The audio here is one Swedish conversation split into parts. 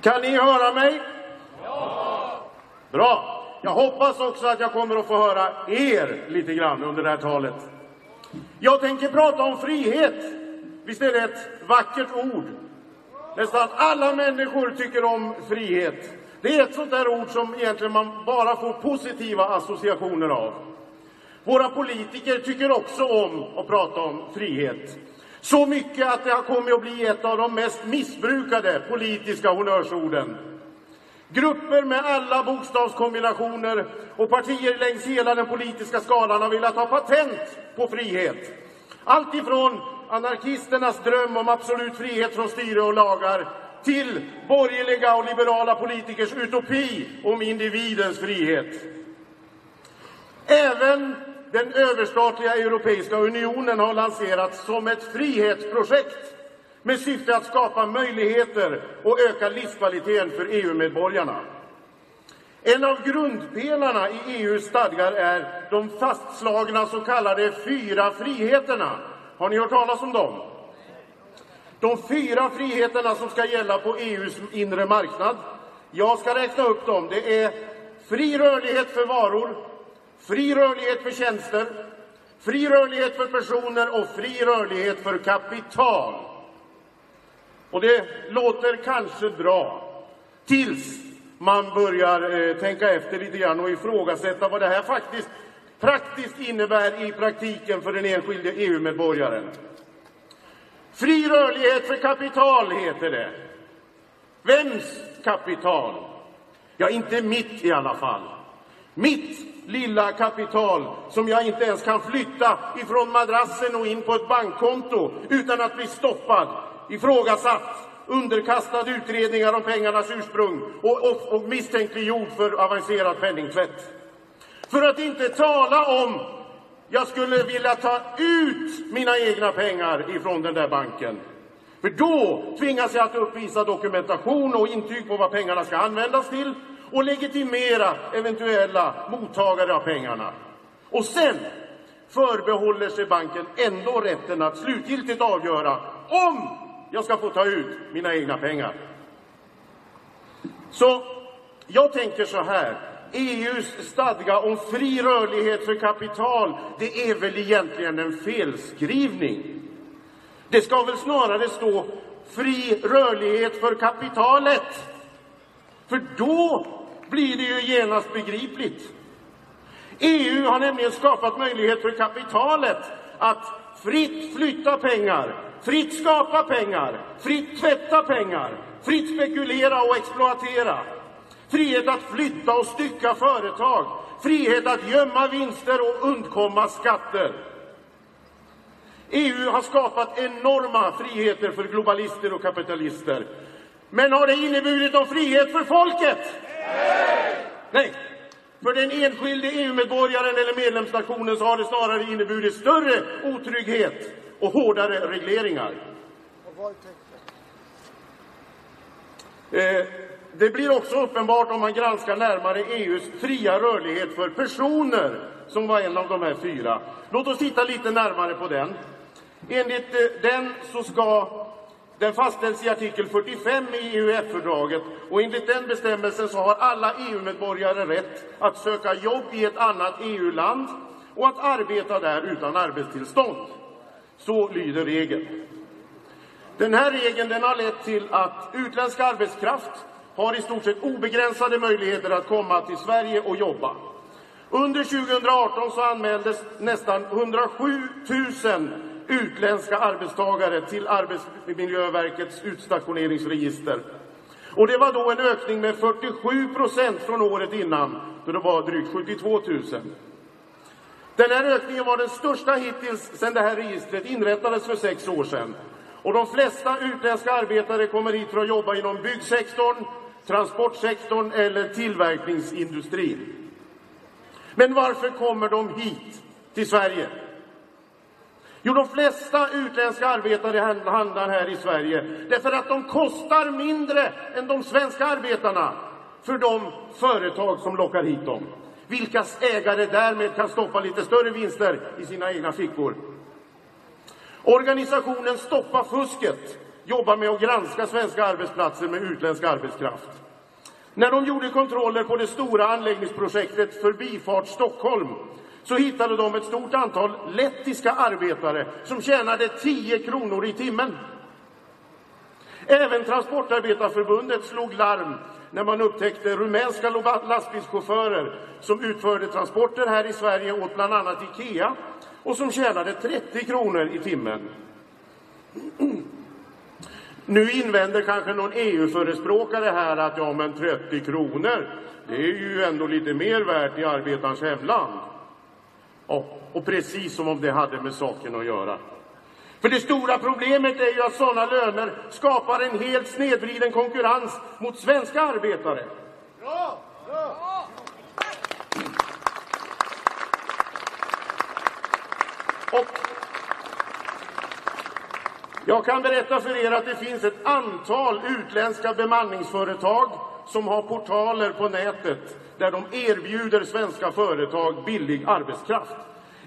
Kan ni höra mig? Ja! Bra. Jag hoppas också att jag kommer att få höra er lite grann under det här talet. Jag tänker prata om frihet. Visst är det ett vackert ord? Nästan alla människor tycker om frihet. Det är ett sånt där ord som egentligen man bara får positiva associationer av. Våra politiker tycker också om att prata om frihet. Så mycket att det har kommit att bli ett av de mest missbrukade politiska honnörsorden. Grupper med alla bokstavskombinationer och partier längs hela den politiska skalan har velat ha patent på frihet. Allt ifrån anarkisternas dröm om absolut frihet från styre och lagar till borgerliga och liberala politikers utopi om individens frihet. Även den överstatliga Europeiska unionen har lanserats som ett frihetsprojekt med syfte att skapa möjligheter och öka livskvaliteten för EU-medborgarna. En av grundpelarna i EUs stadgar är de fastslagna så kallade fyra friheterna. Har ni hört talas om dem? De fyra friheterna som ska gälla på EUs inre marknad. Jag ska räkna upp dem. Det är fri rörlighet för varor, fri rörlighet för tjänster, fri rörlighet för personer och fri rörlighet för kapital. Och det låter kanske bra tills man börjar eh, tänka efter lite grann och ifrågasätta vad det här faktiskt praktiskt innebär i praktiken för den enskilde EU-medborgaren. Fri rörlighet för kapital heter det. Vems kapital? Ja, inte mitt i alla fall. Mitt lilla kapital som jag inte ens kan flytta ifrån madrassen och in på ett bankkonto utan att bli stoppad ifrågasatt, underkastad utredningar om pengarnas ursprung och, och, och misstänkliggjord för avancerad penningtvätt. För att inte tala om jag skulle vilja ta ut mina egna pengar ifrån den där banken. För då tvingas jag att uppvisa dokumentation och intyg på vad pengarna ska användas till och legitimera eventuella mottagare av pengarna. Och sen förbehåller sig banken ändå rätten att slutgiltigt avgöra om jag ska få ta ut mina egna pengar. Så jag tänker så här. EUs stadga om fri rörlighet för kapital, det är väl egentligen en felskrivning. Det ska väl snarare stå fri rörlighet för kapitalet. För då blir det ju genast begripligt. EU har nämligen skapat möjlighet för kapitalet att fritt flytta pengar fritt skapa pengar, fritt tvätta pengar, fritt spekulera och exploatera. Frihet att flytta och stycka företag, frihet att gömma vinster och undkomma skatter. EU har skapat enorma friheter för globalister och kapitalister. Men har det inneburit någon frihet för folket? Nej! Nej. För den enskilde EU-medborgaren eller medlemsnationen så har det snarare inneburit större otrygghet och hårdare regleringar. Eh, det blir också uppenbart om man granskar närmare EUs fria rörlighet för personer, som var en av de här fyra. Låt oss titta lite närmare på den. Enligt eh, den så ska den fastställs i artikel 45 i EUF-fördraget och enligt den bestämmelsen så har alla EU-medborgare rätt att söka jobb i ett annat EU-land och att arbeta där utan arbetstillstånd. Så lyder regeln. Den här regeln den har lett till att utländsk arbetskraft har i stort sett obegränsade möjligheter att komma till Sverige och jobba. Under 2018 så anmäldes nästan 107 000 utländska arbetstagare till Arbetsmiljöverkets utstationeringsregister. Och det var då en ökning med 47 procent från året innan, då det var drygt 72 000. Den här ökningen var den största hittills sedan det här registret inrättades för sex år sedan. Och de flesta utländska arbetare kommer hit för att jobba inom byggsektorn, transportsektorn eller tillverkningsindustrin. Men varför kommer de hit till Sverige? Jo, de flesta utländska arbetare handlar här i Sverige därför att de kostar mindre än de svenska arbetarna för de företag som lockar hit dem. Vilkas ägare därmed kan stoppa lite större vinster i sina egna fickor. Organisationen Stoppa fusket jobbar med att granska svenska arbetsplatser med utländsk arbetskraft. När de gjorde kontroller på det stora anläggningsprojektet Förbifart Stockholm så hittade de ett stort antal lettiska arbetare som tjänade 10 kronor i timmen. Även Transportarbetarförbundet slog larm när man upptäckte rumänska lastbilschaufförer som utförde transporter här i Sverige åt bland annat Ikea och som tjänade 30 kronor i timmen. Nu invänder kanske någon EU-förespråkare här att ja, men 30 kronor, det är ju ändå lite mer värt i arbetarens hemland. Och, och precis som om det hade med saken att göra. För det stora problemet är ju att sådana löner skapar en helt snedvriden konkurrens mot svenska arbetare. Bra! Bra! Och jag kan berätta för er att det finns ett antal utländska bemanningsföretag som har portaler på nätet där de erbjuder svenska företag billig arbetskraft.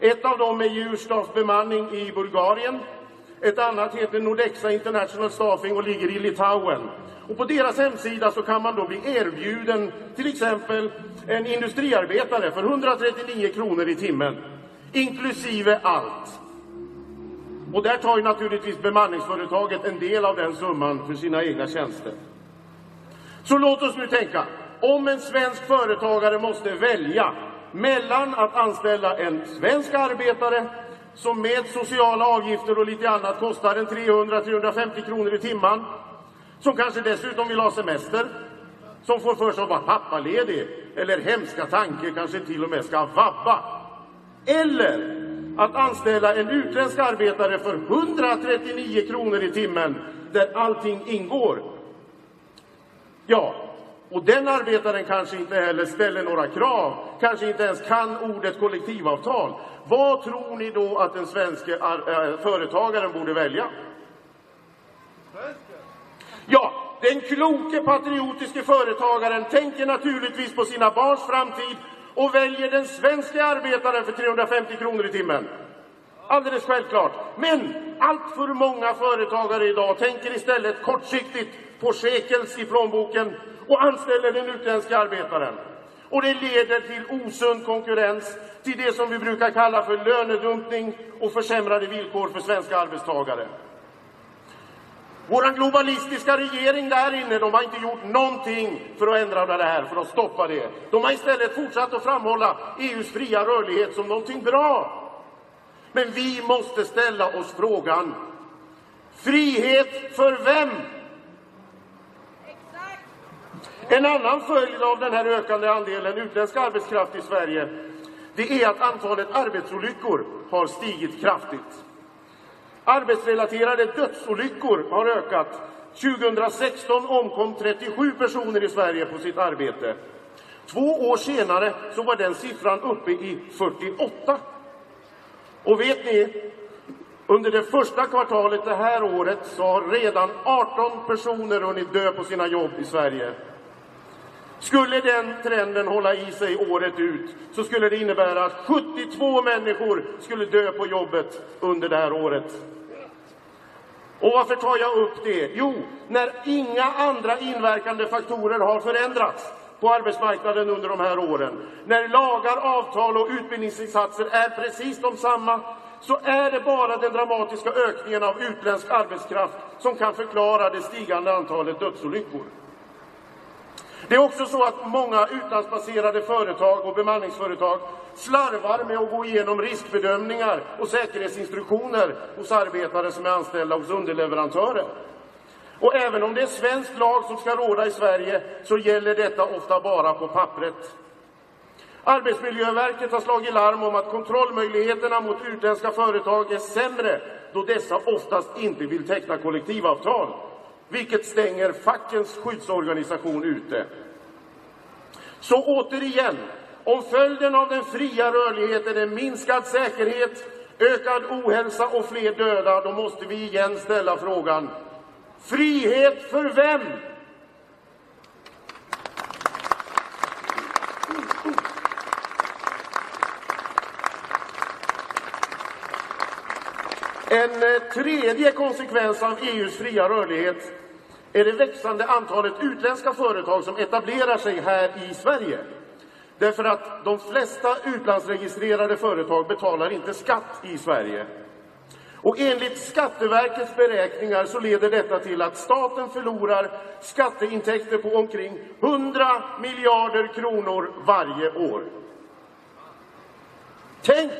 Ett av dem är Djurstas bemanning i Bulgarien. Ett annat heter Nordexa International Staffing och ligger i Litauen. Och på deras hemsida så kan man då bli erbjuden till exempel en industriarbetare för 139 kronor i timmen, inklusive allt. Och där tar ju naturligtvis bemanningsföretaget en del av den summan för sina egna tjänster. Så låt oss nu tänka, om en svensk företagare måste välja mellan att anställa en svensk arbetare som med sociala avgifter och lite annat kostar en 300-350 kronor i timmen, som kanske dessutom vill ha semester, som får för sig att vara pappaledig, eller hemska tanke, kanske till och med ska vabba. Eller att anställa en utländsk arbetare för 139 kronor i timmen, där allting ingår. Ja, och den arbetaren kanske inte heller ställer några krav, kanske inte ens kan ordet kollektivavtal. Vad tror ni då att den svenska äh, företagaren borde välja? Ja, den kloke patriotiske företagaren tänker naturligtvis på sina barns framtid och väljer den svenska arbetaren för 350 kronor i timmen. Alldeles självklart. Men allt för många företagare idag tänker istället kortsiktigt på shekels i plånboken och anställer den utländska arbetaren. Och det leder till osund konkurrens, till det som vi brukar kalla för lönedumpning och försämrade villkor för svenska arbetstagare. Vår globalistiska regering där inne, de har inte gjort någonting för att ändra det här, för att stoppa det. De har istället fortsatt att framhålla EUs fria rörlighet som någonting bra. Men vi måste ställa oss frågan, frihet för vem? En annan följd av den här ökande andelen utländsk arbetskraft i Sverige, det är att antalet arbetsolyckor har stigit kraftigt. Arbetsrelaterade dödsolyckor har ökat. 2016 omkom 37 personer i Sverige på sitt arbete. Två år senare så var den siffran uppe i 48. Och vet ni, under det första kvartalet det här året så har redan 18 personer hunnit dö på sina jobb i Sverige. Skulle den trenden hålla i sig året ut så skulle det innebära att 72 människor skulle dö på jobbet under det här året. Och varför tar jag upp det? Jo, när inga andra inverkande faktorer har förändrats på arbetsmarknaden under de här åren. När lagar, avtal och utbildningsinsatser är precis de samma så är det bara den dramatiska ökningen av utländsk arbetskraft som kan förklara det stigande antalet dödsolyckor. Det är också så att många utlandsbaserade företag och bemanningsföretag slarvar med att gå igenom riskbedömningar och säkerhetsinstruktioner hos arbetare som är anställda hos underleverantörer. Och även om det är svensk lag som ska råda i Sverige så gäller detta ofta bara på pappret. Arbetsmiljöverket har slagit larm om att kontrollmöjligheterna mot utländska företag är sämre då dessa oftast inte vill teckna kollektivavtal vilket stänger fackens skyddsorganisation ute. Så återigen, om följden av den fria rörligheten är minskad säkerhet, ökad ohälsa och fler döda, då måste vi igen ställa frågan Frihet för vem? En eh, tredje konsekvens av EUs fria rörlighet är det växande antalet utländska företag som etablerar sig här i Sverige. Därför att de flesta utlandsregistrerade företag betalar inte skatt i Sverige. Och enligt Skatteverkets beräkningar så leder detta till att staten förlorar skatteintäkter på omkring 100 miljarder kronor varje år. Tänk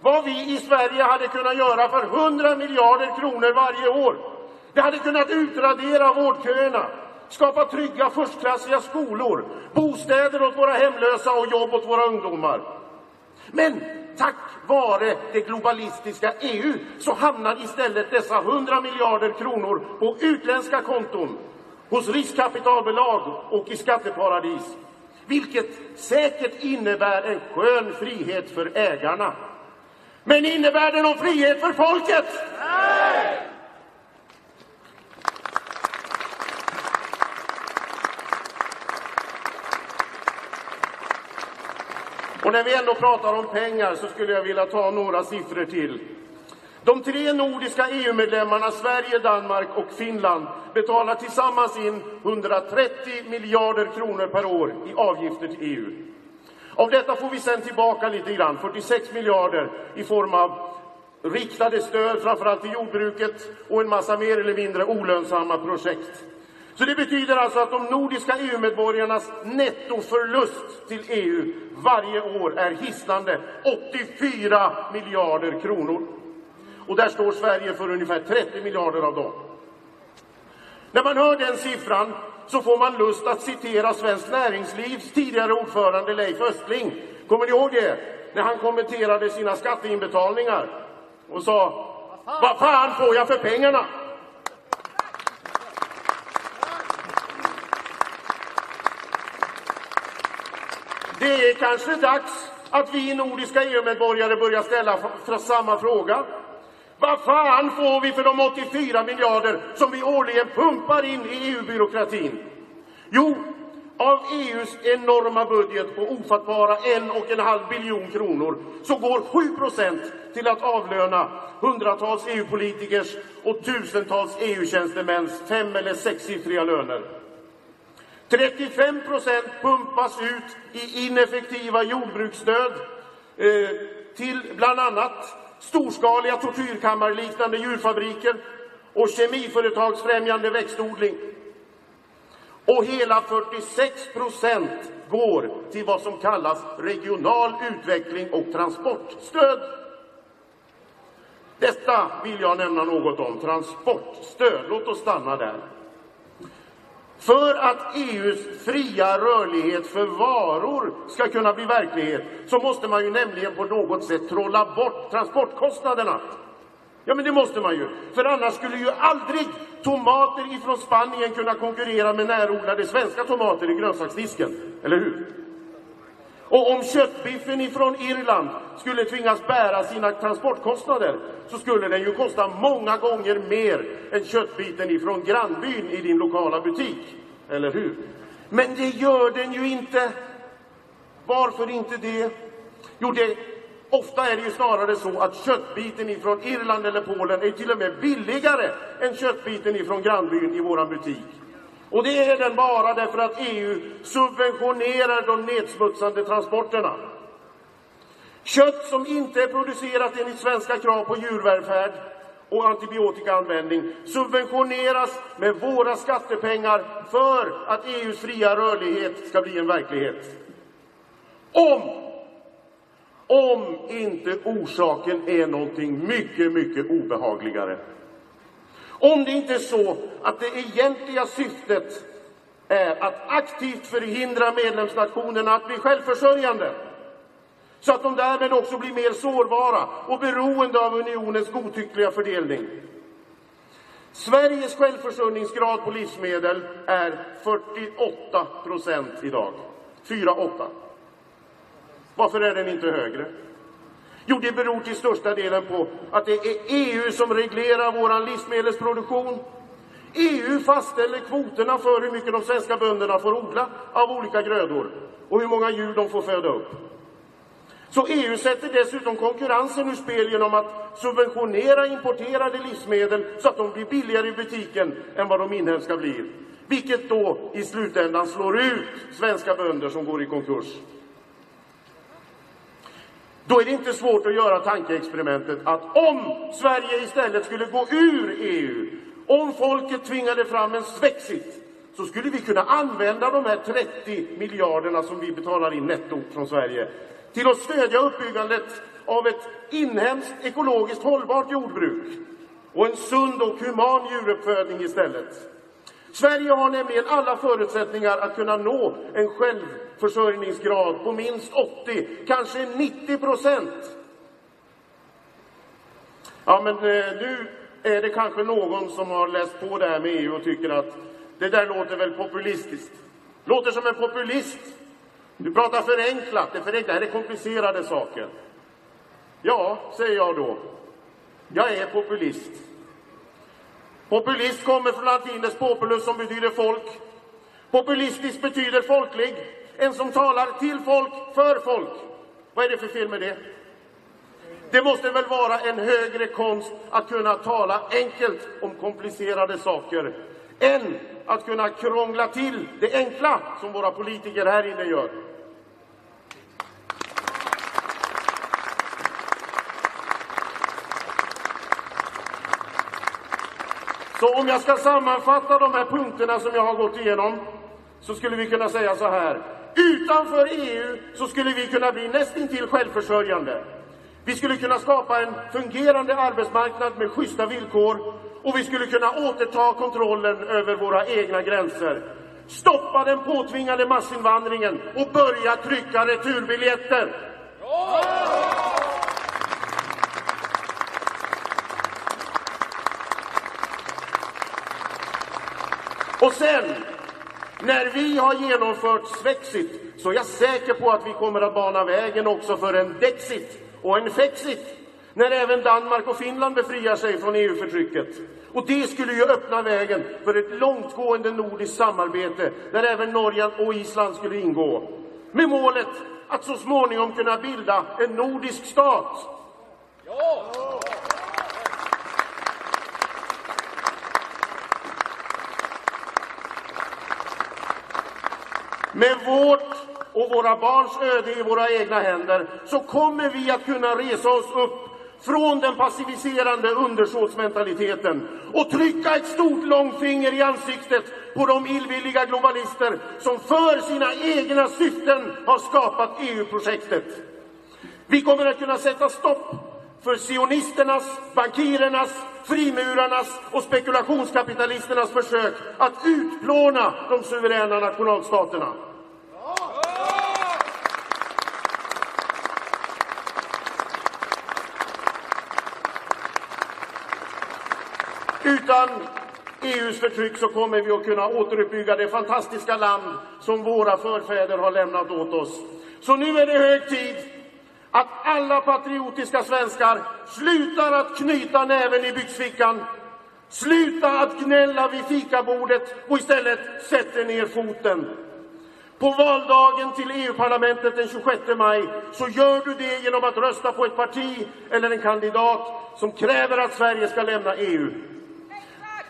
vad vi i Sverige hade kunnat göra för 100 miljarder kronor varje år. Det hade kunnat utradera vårdköerna, skapa trygga förstklassiga skolor, bostäder åt våra hemlösa och jobb åt våra ungdomar. Men tack vare det globalistiska EU så hamnar istället dessa 100 miljarder kronor på utländska konton, hos riskkapitalbolag och i skatteparadis. Vilket säkert innebär en skön frihet för ägarna. Men innebär det någon frihet för folket? Nej! Och när vi ändå pratar om pengar så skulle jag vilja ta några siffror till. De tre nordiska EU-medlemmarna Sverige, Danmark och Finland betalar tillsammans in 130 miljarder kronor per år i avgifter till EU. Av detta får vi sen tillbaka lite grann, 46 miljarder i form av riktade stöd, framförallt till jordbruket och en massa mer eller mindre olönsamma projekt. Så det betyder alltså att de nordiska EU-medborgarnas nettoförlust till EU varje år är hisnande 84 miljarder kronor. Och där står Sverige för ungefär 30 miljarder av dem. När man hör den siffran så får man lust att citera Svenskt Näringslivs tidigare ordförande Leif Östling. Kommer ni ihåg det? När han kommenterade sina skatteinbetalningar och sa Vad fan får jag för pengarna? Det är kanske dags att vi nordiska EU-medborgare börjar ställa samma fråga. Vad fan får vi för de 84 miljarder som vi årligen pumpar in i EU-byråkratin? Jo, av EUs enorma budget på ofattbara en och en halv biljon kronor så går 7 procent till att avlöna hundratals EU-politikers och tusentals EU-tjänstemäns fem eller sexsiffriga löner. 35 procent pumpas ut i ineffektiva jordbruksstöd eh, till bland annat storskaliga tortyrkammarliknande djurfabriker och kemiföretagsfrämjande växtodling. Och hela 46 procent går till vad som kallas regional utveckling och transportstöd. Detta vill jag nämna något om, transportstöd. Låt oss stanna där. För att EUs fria rörlighet för varor ska kunna bli verklighet så måste man ju nämligen på något sätt trolla bort transportkostnaderna. Ja, men det måste man ju. För annars skulle ju aldrig tomater ifrån Spanien kunna konkurrera med närodlade svenska tomater i grönsaksdisken. Eller hur? Och om köttbiffen ifrån Irland skulle tvingas bära sina transportkostnader så skulle den ju kosta många gånger mer än köttbiten ifrån grannbyn i din lokala butik. Eller hur? Men det gör den ju inte. Varför inte det? Jo, det, ofta är det ju snarare så att köttbiten ifrån Irland eller Polen är till och med billigare än köttbiten ifrån grannbyn i våran butik. Och det är den bara därför att EU subventionerar de nedsmutsande transporterna. Kött som inte är producerat enligt svenska krav på djurvälfärd och antibiotikaanvändning subventioneras med våra skattepengar för att EUs fria rörlighet ska bli en verklighet. Om, om inte orsaken är någonting mycket, mycket obehagligare. Om det inte är så att det egentliga syftet är att aktivt förhindra medlemsnationerna att bli självförsörjande så att de därmed också blir mer sårbara och beroende av unionens godtyckliga fördelning. Sveriges självförsörjningsgrad på livsmedel är 48 procent idag. 4-8. Varför är den inte högre? Jo, det beror till största delen på att det är EU som reglerar vår livsmedelsproduktion. EU fastställer kvoterna för hur mycket de svenska bönderna får odla av olika grödor och hur många djur de får föda upp. Så EU sätter dessutom konkurrensen ur spel genom att subventionera importerade livsmedel så att de blir billigare i butiken än vad de inhemska blir. Vilket då i slutändan slår ut svenska bönder som går i konkurs. Då är det inte svårt att göra tankeexperimentet att om Sverige istället skulle gå ur EU, om folket tvingade fram en svexit, så skulle vi kunna använda de här 30 miljarderna som vi betalar in netto från Sverige till att stödja uppbyggandet av ett inhemskt ekologiskt hållbart jordbruk och en sund och human djuruppfödning istället. Sverige har nämligen alla förutsättningar att kunna nå en självförsörjningsgrad på minst 80, kanske 90 procent. Ja, men eh, nu är det kanske någon som har läst på det här med EU och tycker att det där låter väl populistiskt. Låter som en populist. Du pratar förenklat. Det, förenklat. det här är komplicerade saker. Ja, säger jag då. Jag är populist. Populist kommer från latinets populus som betyder folk. Populistisk betyder folklig. En som talar till folk, för folk. Vad är det för fel med det? Det måste väl vara en högre konst att kunna tala enkelt om komplicerade saker än att kunna krångla till det enkla som våra politiker här inne gör. Så om jag ska sammanfatta de här punkterna som jag har gått igenom så skulle vi kunna säga så här. Utanför EU så skulle vi kunna bli nästintill självförsörjande. Vi skulle kunna skapa en fungerande arbetsmarknad med schyssta villkor och vi skulle kunna återta kontrollen över våra egna gränser. Stoppa den påtvingade massinvandringen och börja trycka returbiljetter. Och sen, när vi har genomfört svexit, så är jag säker på att vi kommer att bana vägen också för en dexit och en fexit när även Danmark och Finland befriar sig från EU-förtrycket. Och det skulle ju öppna vägen för ett långtgående nordiskt samarbete där även Norge och Island skulle ingå. Med målet att så småningom kunna bilda en nordisk stat. Ja! Med vårt och våra barns öde i våra egna händer så kommer vi att kunna resa oss upp från den passiviserande undersåtsmentaliteten och trycka ett stort långfinger i ansiktet på de illvilliga globalister som för sina egna syften har skapat EU-projektet. Vi kommer att kunna sätta stopp för sionisternas, bankirernas, frimurarnas och spekulationskapitalisternas försök att utplåna de suveräna nationalstaterna. Utan EUs förtryck så kommer vi att kunna återuppbygga det fantastiska land som våra förfäder har lämnat åt oss. Så nu är det hög tid att alla patriotiska svenskar slutar att knyta näven i byxfickan, sluta att gnälla vid fikabordet och istället sätter ner foten. På valdagen till EU-parlamentet den 26 maj så gör du det genom att rösta på ett parti eller en kandidat som kräver att Sverige ska lämna EU.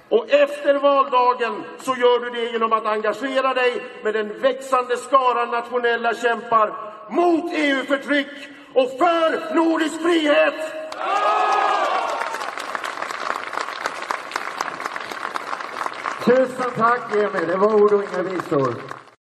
Och efter valdagen så gör du det genom att engagera dig med den växande skaran nationella kämpar mot EU-förtryck och för nordisk frihet! Tusen tack Emil, det var ord och inga visor.